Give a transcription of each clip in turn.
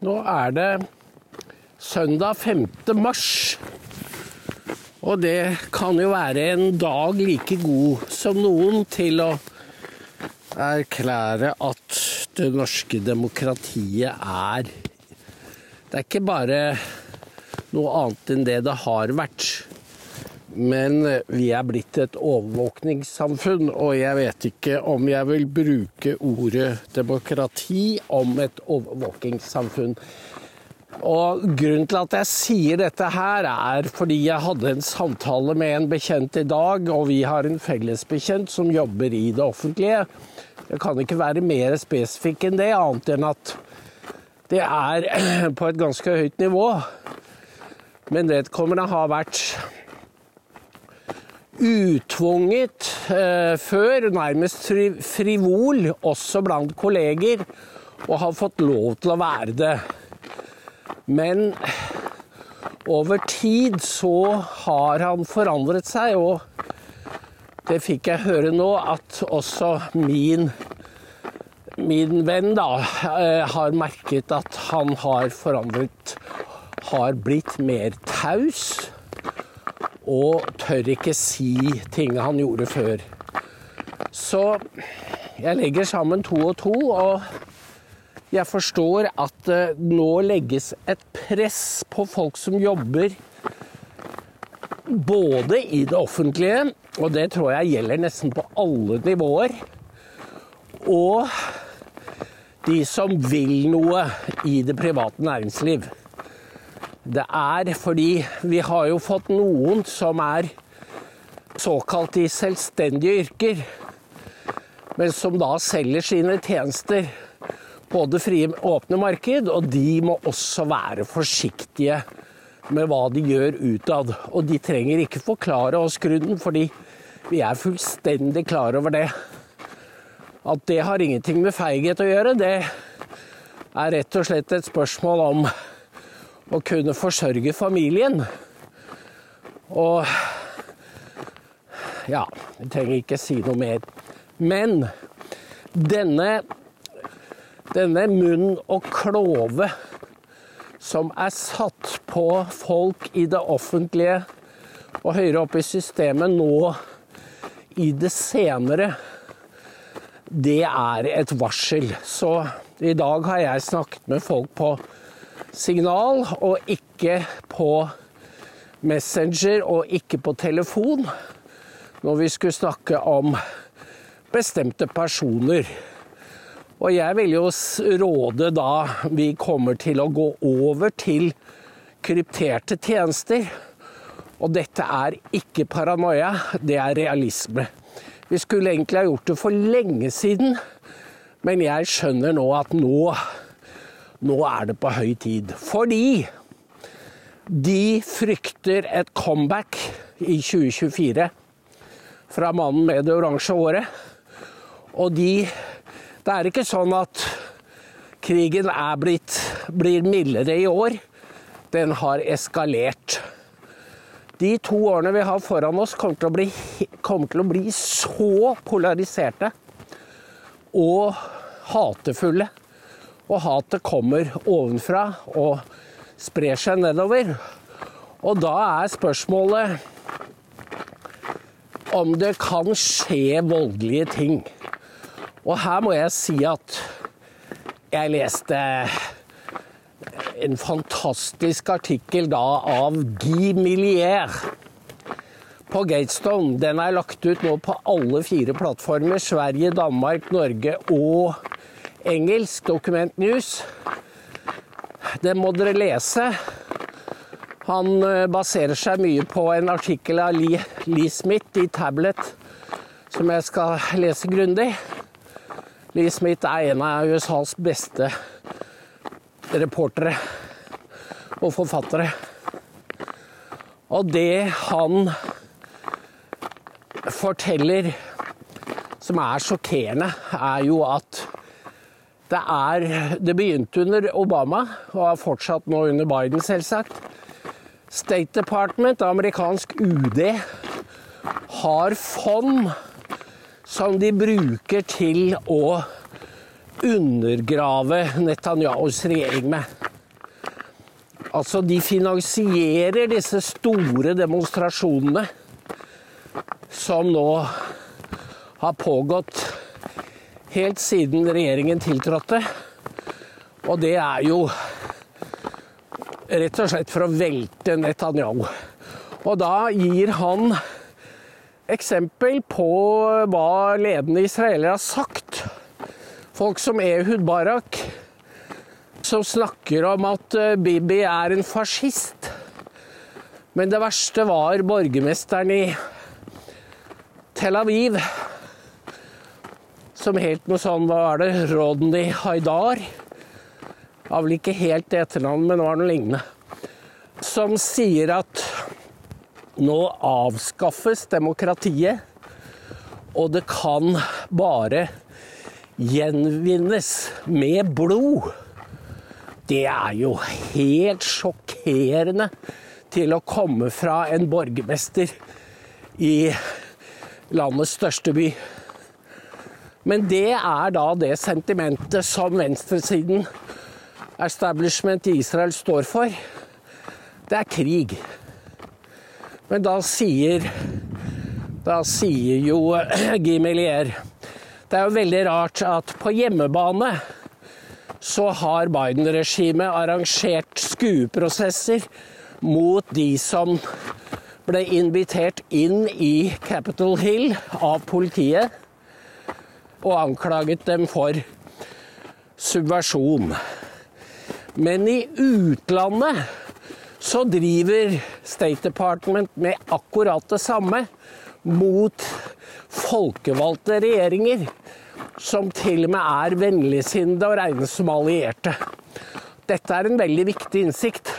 Nå er det søndag 5. mars. Og det kan jo være en dag like god som noen til å erklære at det norske demokratiet er Det er ikke bare noe annet enn det det har vært. Men vi er blitt et overvåkningssamfunn, og jeg vet ikke om jeg vil bruke ordet demokrati om et overvåkingssamfunn. Og Grunnen til at jeg sier dette her, er fordi jeg hadde en samtale med en bekjent i dag, og vi har en felles bekjent som jobber i det offentlige. Jeg kan ikke være mer spesifikk enn det, annet enn at det er på et ganske høyt nivå. Men vedkommende har vært utvunget eh, før, nærmest frivol, også blant kolleger, og har fått lov til å være det. Men over tid så har han forandret seg, og det fikk jeg høre nå, at også min, min venn da eh, har merket at han har forandret Har blitt mer taus og tør ikke si ting han gjorde før. Så jeg legger sammen to og to, og jeg forstår at det nå legges et press på folk som jobber både i det offentlige, og det tror jeg gjelder nesten på alle nivåer, og de som vil noe i det private næringsliv. Det er fordi vi har jo fått noen som er såkalt i selvstendige yrker, men som da selger sine tjenester på det frie, åpne marked, og de må også være forsiktige med hva de gjør utad. Og de trenger ikke forklare oss grunnen, fordi vi er fullstendig klar over det. At det har ingenting med feighet å gjøre, det er rett og slett et spørsmål om å kunne forsørge familien. Og ja, vi trenger ikke si noe mer. Men denne, denne munn og klove som er satt på folk i det offentlige og høyere opp i systemet nå i det senere, det er et varsel. Så i dag har jeg snakket med folk på signal, og ikke på Messenger og ikke på telefon når vi skulle snakke om bestemte personer. Og jeg vil jo råde da vi kommer til å gå over til krypterte tjenester. Og dette er ikke paranoia, det er realisme. Vi skulle egentlig ha gjort det for lenge siden, men jeg skjønner nå at nå nå er det på høy tid. Fordi de frykter et comeback i 2024 fra mannen med det oransje håret. Og de Det er ikke sånn at krigen er blitt blir mildere i år. Den har eskalert. De to årene vi har foran oss, kommer til å bli, til å bli så polariserte og hatefulle og hatet kommer ovenfra og sprer seg nedover. Og da er spørsmålet om det kan skje voldelige ting. Og her må jeg si at jeg leste en fantastisk artikkel da av Guy Millier på Gatestone. Den er lagt ut nå på alle fire plattformer. Sverige, Danmark, Norge og engelsk Document News. Det må dere lese. Han eh, baserer seg mye på en artikkel av Lee, Lee Smith i Tablet som jeg skal lese grundig. Lee Smith er en av USAs beste reportere og forfattere. Og det han forteller som er sjokkerende, er jo at det, er, det begynte under Obama og har fortsatt nå under Biden, selvsagt. State Department, amerikansk UD, har fond som de bruker til å undergrave Netanyahus regjering med. Altså, de finansierer disse store demonstrasjonene som nå har pågått helt siden regjeringen tiltrådte. Og det er jo rett og slett for å velte Netanyahu. Og da gir han eksempel på hva ledende israelere har sagt. Folk som Ehud Barak, som snakker om at eh, Bibi er en fascist. Men det verste var borgermesteren i Tel Aviv, som helt noe sånn Hva er det? Rodney Haidar. Var vel ikke helt etternavn, men var noe lignende. Som sier at nå avskaffes demokratiet, og det kan bare gjenvinnes med blod. Det er jo helt sjokkerende til å komme fra en borgermester i landets største by. Men det er da det sentimentet som venstresiden, establishment i Israel, står for. Det er krig. Men da sier Da sier jo Gimelier Det er jo veldig rart at på hjemmebane så har Biden-regimet arrangert skueprosesser mot de som ble invitert inn i Capitol Hill av politiet og anklaget dem for subversjon. Men i utlandet så driver State Department med akkurat det samme mot folkevalgte regjeringer, som til og med er vennligsinnede og regnes som allierte. Dette er en veldig viktig innsikt,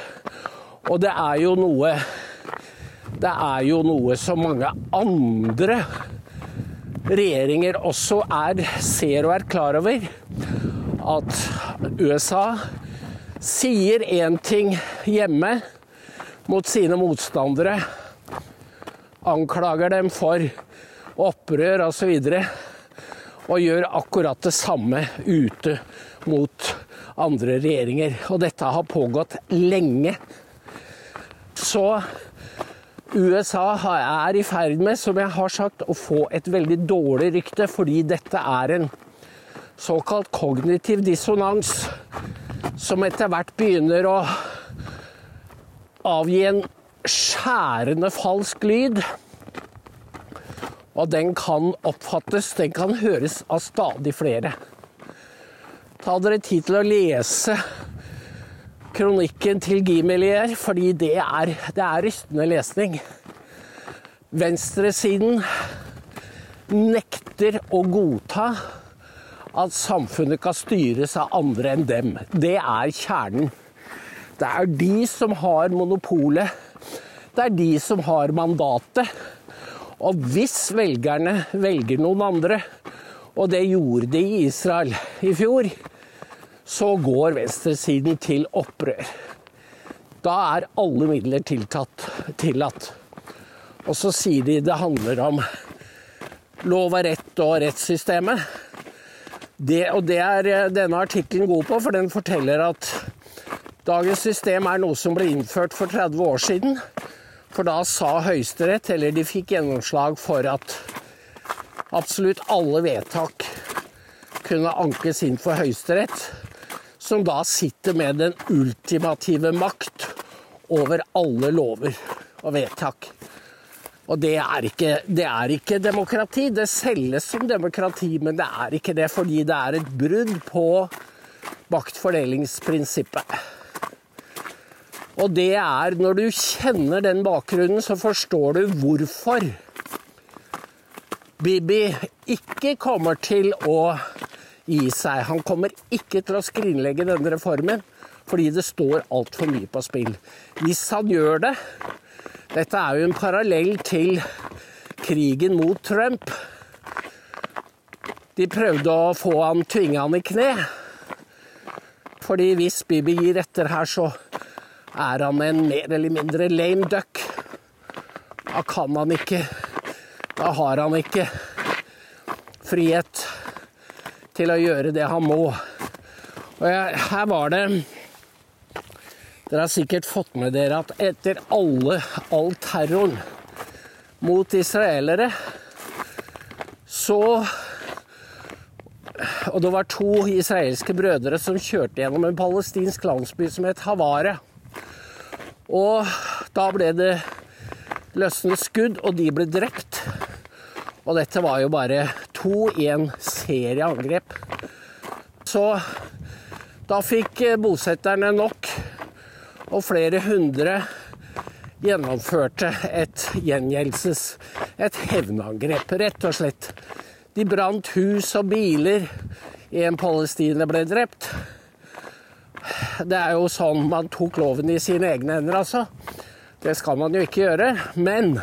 og det er jo noe Det er jo noe som mange andre regjeringer også er, ser og er klar over. At USA sier én ting hjemme mot sine motstandere, anklager dem for opprør osv., og, og gjør akkurat det samme ute mot andre regjeringer. Og dette har pågått lenge. Så USA er i ferd med, som jeg har sagt, å få et veldig dårlig rykte, fordi dette er en såkalt kognitiv dissonans som etter hvert begynner å avgi en skjærende falsk lyd. Og den kan oppfattes, den kan høres av stadig flere. Ta dere tid til å lese kronikken til Gimelier, fordi det er, det er rystende lesning. Venstresiden nekter å godta at samfunnet kan styres av andre enn dem. Det er kjernen. Det er de som har monopolet. Det er de som har mandatet. Og hvis velgerne velger noen andre, og det gjorde de i Israel i fjor, så går venstresiden til opprør. Da er alle midler tiltatt, tillatt. Og så sier de det handler om lov og rett og rettssystemet. Det, og det er eh, denne artikkelen god på, for den forteller at dagens system er noe som ble innført for 30 år siden. For da sa Høyesterett, eller de fikk gjennomslag for at absolutt alle vedtak kunne ankes inn for Høyesterett, som da sitter med den ultimative makt over alle lover og vedtak. Og det er, ikke, det er ikke demokrati. Det selges som demokrati, men det er ikke det fordi det er et brudd på maktfordelingsprinsippet. Og det er Når du kjenner den bakgrunnen, så forstår du hvorfor Bibi ikke kommer til å gi seg. Han kommer ikke til å skrinlegge denne reformen fordi det står altfor mye på spill. Hvis han gjør det, dette er jo en parallell til krigen mot Trump. De prøvde å få han, tvinge han i kne. Fordi hvis Bibi gir etter her, så er han en mer eller mindre lame duck. Da kan han ikke Da har han ikke frihet til å gjøre det han må. Og jeg, her var det Dere har sikkert fått med dere at etter alle, all terroren mot israelere, så Og det var to israelske brødre som kjørte gjennom en palestinsk landsby som het Havare. Og da ble det løsnet skudd, og de ble drept. Og dette var jo bare to i 1 artillerieangrep. Så da fikk eh, bosetterne nok, og flere hundre gjennomførte et gjengjeldelses, et hevnangrep, rett og slett. De brant hus og biler. En palestiner ble drept. Det er jo sånn man tok loven i sine egne hender, altså. Det skal man jo ikke gjøre. Men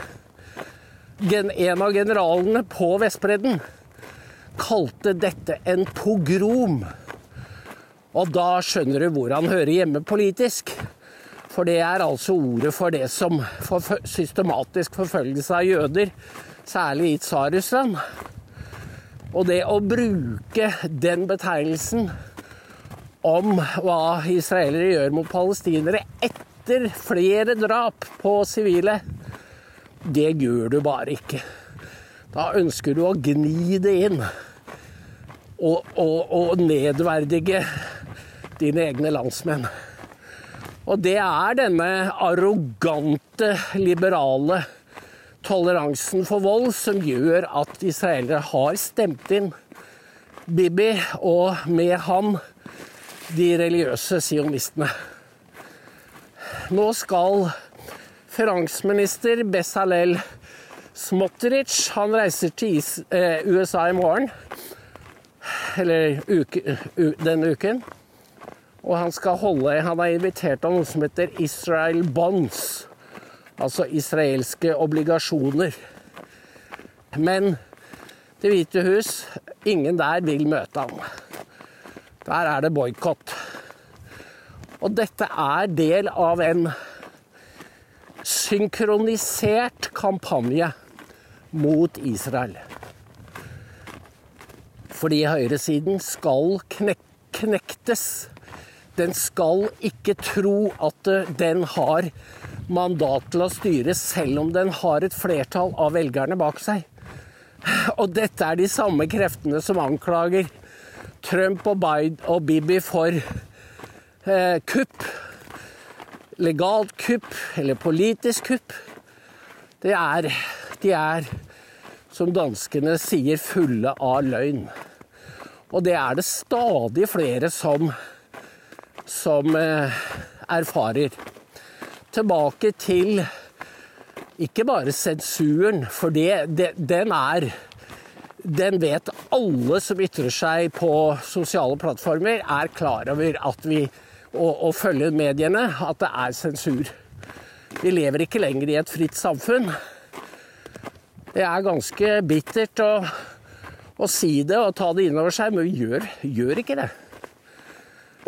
en av generalene på Vestbredden kalte dette en pogrom. Og da skjønner du hvor han hører hjemme politisk. For det er altså ordet for det som for systematisk forfølgelse av jøder, særlig i Tsar-Russland. Og det å bruke den betegnelsen om hva israelere gjør mot palestinere etter flere drap på sivile, det gjør du bare ikke. Da ønsker du å gni det inn og, og, og nedverdige dine egne landsmenn. Og det er denne arrogante, liberale toleransen for vold som gjør at israelere har stemt inn Bibi, og med han de religiøse sionistene. Nå skal finansminister Besalel Smotrich han reiser til USA eh, i morgen. Eller uke, denne uken. Og han skal holde Han er invitert av noe som heter Israel Bonds. Altså israelske obligasjoner. Men Det hvite hus, ingen der vil møte ham. Der er det boikott. Og dette er del av en synkronisert kampanje mot Israel. Fordi høyresiden skal knek knektes den skal ikke tro at eh, den har mandat til å styre, selv om den har et flertall av velgerne bak seg. Og dette er de samme kreftene som anklager Trump og Biden og Bibi for eh, kupp. Legalt kupp eller politisk kupp. Det er De er, som danskene sier, fulle av løgn. Og det er det stadig flere som som eh, erfarer. Tilbake til ikke bare sensuren, for det, det, den er Den vet alle som ytrer seg på sosiale plattformer, er klar over at vi og, og følger mediene, at det er sensur. Vi lever ikke lenger i et fritt samfunn. Det er ganske bittert å, å si det og ta det inn over seg, men vi gjør, gjør ikke det.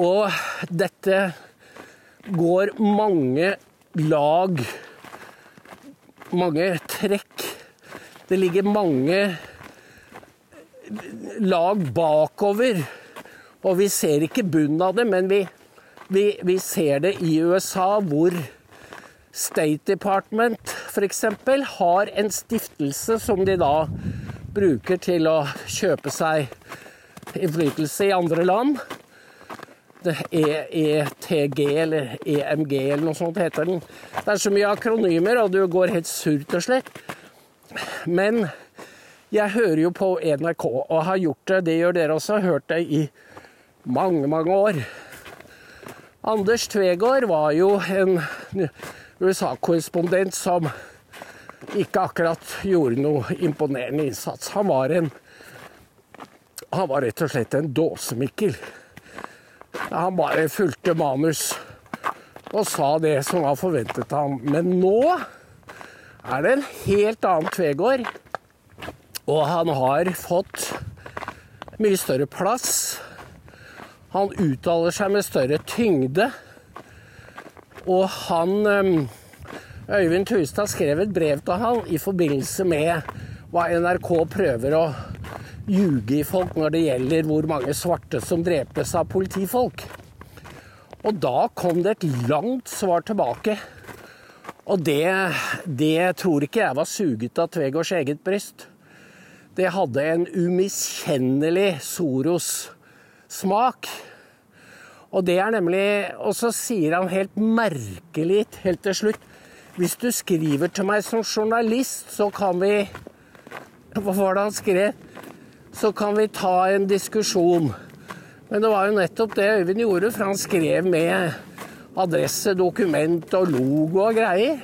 Og dette går mange lag Mange trekk. Det ligger mange lag bakover. Og vi ser ikke bunnen av det, men vi, vi, vi ser det i USA, hvor State Department f.eks. har en stiftelse som de da bruker til å kjøpe seg innflytelse i andre land. ETG e eller EMG eller noe sånt heter den. Det er så mye akronymer, og du går helt surt og slett. Men jeg hører jo på NRK og har gjort det, det gjør dere også, hørt det i mange, mange år. Anders Tvegård var jo en USA-korrespondent som ikke akkurat gjorde noe imponerende innsats. Han var en Han var rett og slett en dåsemikkel. Han bare fulgte manus og sa det som var forventet av ham. Men nå er det en helt annen Tvegård. Og han har fått mye større plass. Han uttaler seg med større tyngde. Og han ehm, Øyvind Tustad skrev et brev til han i forbindelse med hva NRK prøver å ljuge i folk når det gjelder hvor mange svarte som drepes av politifolk. Og da kom det et langt svar tilbake. Og det, det tror ikke jeg var suget av Tvegårds eget bryst. Det hadde en umiskjennelig Soros-smak. Og det er nemlig Og så sier han helt merkelig helt til slutt Hvis du skriver til meg som journalist, så kan vi Hva var det han skrev? Så kan vi ta en diskusjon. Men det var jo nettopp det Øyvind gjorde, for han skrev med adresse, dokument og logo og greier.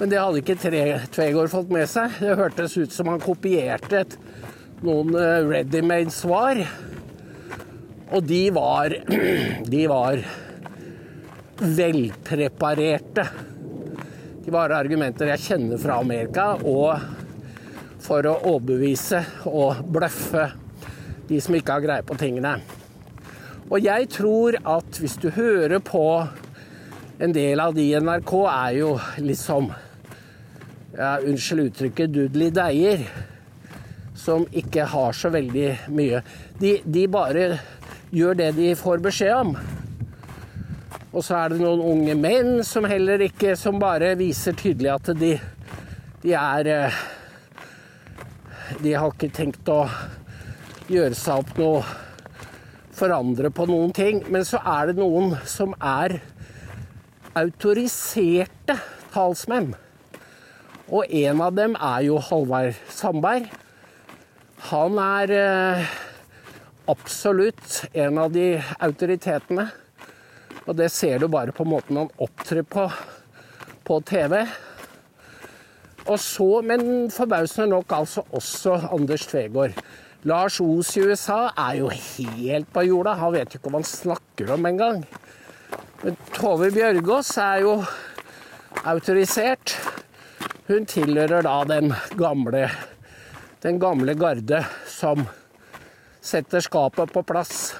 Men det hadde ikke Tvegård fått med seg. Det hørtes ut som han kopierte et, noen eh, ready-made-svar. Og de var De var velpreparerte. De bare argumenter jeg kjenner fra Amerika, og for å overbevise og bløffe de som ikke har greie på tingene. Og jeg tror at hvis du hører på en del av de i NRK, er jo liksom ja, Unnskyld uttrykket dudelig deier. Som ikke har så veldig mye. De, de bare gjør det de får beskjed om. Og så er det noen unge menn som heller ikke Som bare viser tydelig at de, de er eh, De har ikke tenkt å gjøre seg opp noe Forandre på noen ting. Men så er det noen som er autoriserte talsmenn. Og en av dem er jo Halvard Sandberg. Han er eh, absolutt en av de autoritetene. Og det ser du bare på måten han opptrer på på TV. Og så, men forbausende nok altså også Anders Tvegård. Lars Os i USA er jo helt på jorda. Han vet jo ikke hva han snakker om engang. Men Tove Bjørgaas er jo autorisert. Hun tilhører da den gamle, den gamle garde som setter skapet på plass.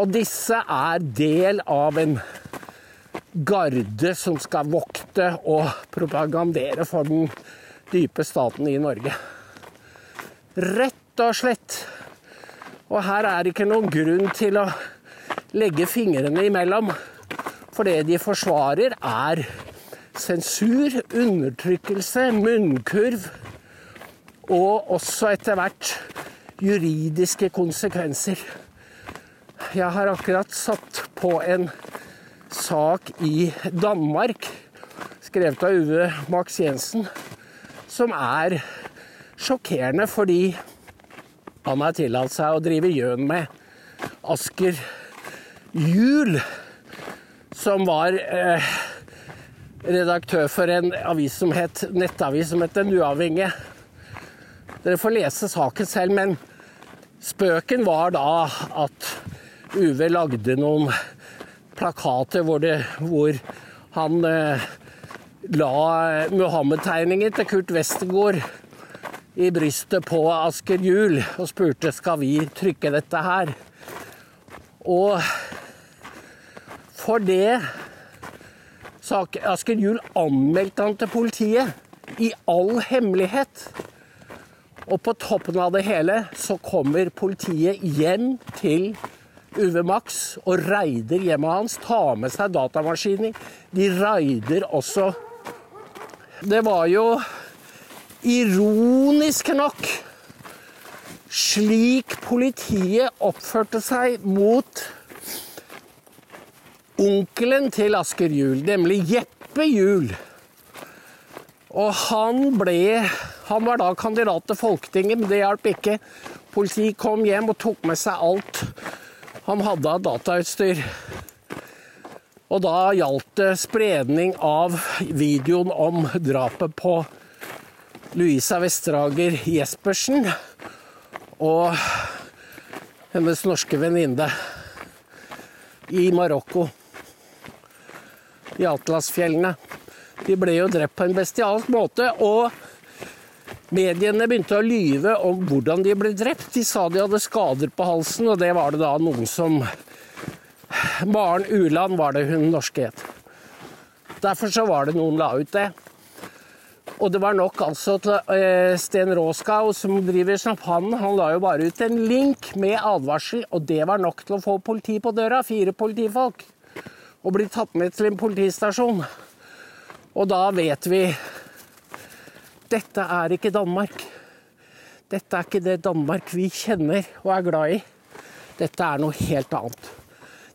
Og disse er del av en garde som skal vokte og propagandere for den dype staten i Norge. Rett og slett. Og her er det ikke noen grunn til å legge fingrene imellom. For det de forsvarer, er sensur, undertrykkelse, munnkurv og også etter hvert juridiske konsekvenser. Jeg har akkurat satt på en sak i Danmark, skrevet av Uwe Max Jensen, som er sjokkerende fordi han har tillatt seg å drive gjøn med Asker Juel, som var eh, redaktør for en avis som het, nettavis som het Den Uavhengige. Dere får lese saken selv, men Spøken var da at Uve lagde noen plakater hvor, det, hvor han eh, la Muhammed-tegninger til Kurt Westergård i brystet på Asker Juel og spurte skal vi trykke dette her. Og for det Asker Juel anmeldte han til politiet i all hemmelighet. Og på toppen av det hele så kommer politiet hjem til Uve Max og raider hjemmet hans. Tar med seg datamaskiner. De raider også Det var jo ironisk nok slik politiet oppførte seg mot onkelen til Asker Juel, nemlig Jeppe Juel. Og han ble han var da kandidat til Folketinget, men det hjalp ikke. Politiet kom hjem og tok med seg alt han hadde av datautstyr. Og da gjaldt det spredning av videoen om drapet på Louisa Vesterager Jespersen og hennes norske venninne i Marokko, i Atlasfjellene. De ble jo drept på en bestialsk måte. og Mediene begynte å lyve om hvordan de ble drept. De sa de hadde skader på halsen, og det var det da noen som Maren Uland var det hun norske het. Derfor så var det noen la ut det. Og det var nok altså til uh, Sten Råskau, som driver Champagne, han la jo bare ut en link med advarsel, og det var nok til å få politi på døra. Fire politifolk. og bli tatt med til en politistasjon. Og da vet vi dette er ikke Danmark. Dette er ikke det Danmark vi kjenner og er glad i. Dette er noe helt annet.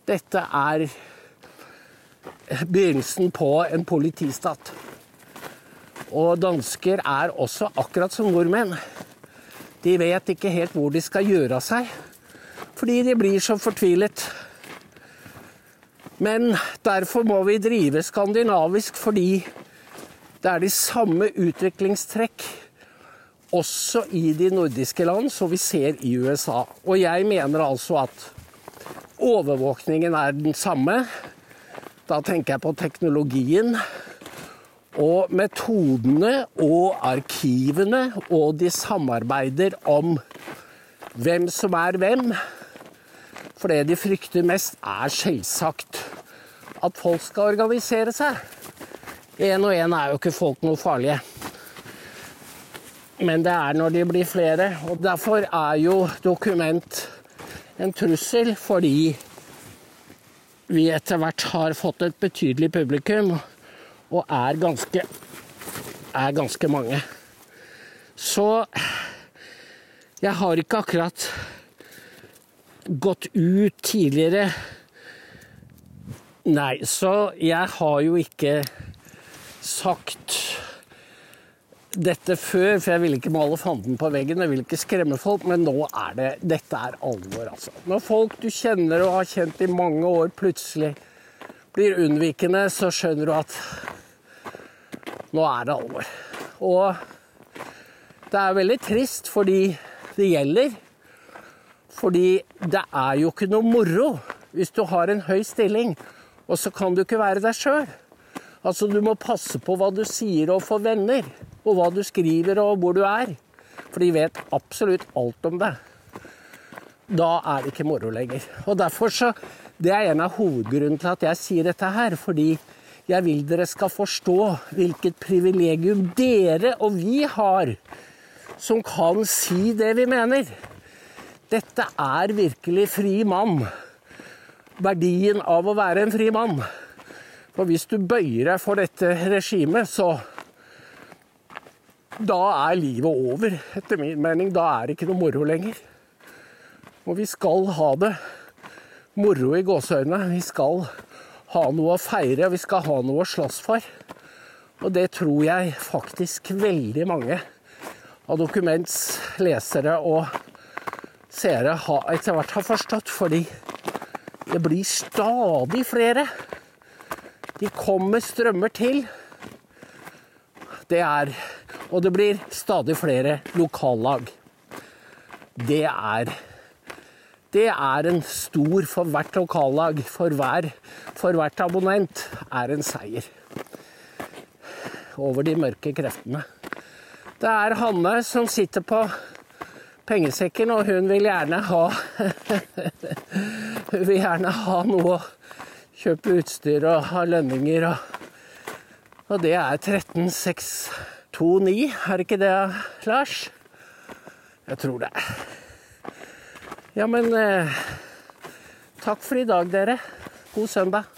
Dette er begynnelsen på en politistat. Og dansker er også akkurat som nordmenn. De vet ikke helt hvor de skal gjøre av seg, fordi de blir så fortvilet. Men derfor må vi drive skandinavisk, fordi det er de samme utviklingstrekk også i de nordiske land som vi ser i USA. Og jeg mener altså at overvåkningen er den samme. Da tenker jeg på teknologien. Og metodene og arkivene, og de samarbeider om hvem som er hvem. For det de frykter mest, er selvsagt at folk skal organisere seg. Én og én er jo ikke folk noe farlige. Men det er når de blir flere. Og derfor er jo dokument en trussel, fordi vi etter hvert har fått et betydelig publikum og er ganske, er ganske mange. Så jeg har ikke akkurat gått ut tidligere. Nei, så jeg har jo ikke sagt dette før, for jeg ville ikke male fanden på veggen, jeg vil ikke skremme folk, men nå er det Dette er alvor, altså. Når folk du kjenner og har kjent i mange år, plutselig blir unnvikende, så skjønner du at nå er det alvor. Og det er veldig trist fordi det gjelder. Fordi det er jo ikke noe moro hvis du har en høy stilling, og så kan du ikke være deg sjøl. Altså, du må passe på hva du sier overfor venner, og hva du skriver og hvor du er. For de vet absolutt alt om deg. Da er det ikke moro lenger. Og derfor så Det er en av hovedgrunnene til at jeg sier dette her. Fordi jeg vil dere skal forstå hvilket privilegium dere og vi har som kan si det vi mener. Dette er virkelig fri mann. Verdien av å være en fri mann. For hvis du bøyer deg for dette regimet, så Da er livet over, etter min mening. Da er det ikke noe moro lenger. Og vi skal ha det moro i gåseøynene. Vi skal ha noe å feire, vi skal ha noe å slåss for. Og det tror jeg faktisk veldig mange av Dokuments lesere og seere etter hvert har forstått, fordi det blir stadig flere. De kommer strømmer til. Det er Og det blir stadig flere lokallag. Det er det er en stor for hvert lokallag, for, hver, for hvert abonnent, er en seier over de mørke kreftene. Det er Hanne som sitter på pengesekken, og hun vil gjerne ha Hun vil gjerne ha noe kjøpe utstyr og ha lønninger og Og det er 13629, er det ikke det, Lars? Jeg tror det. Ja, men eh, takk for i dag, dere. God søndag.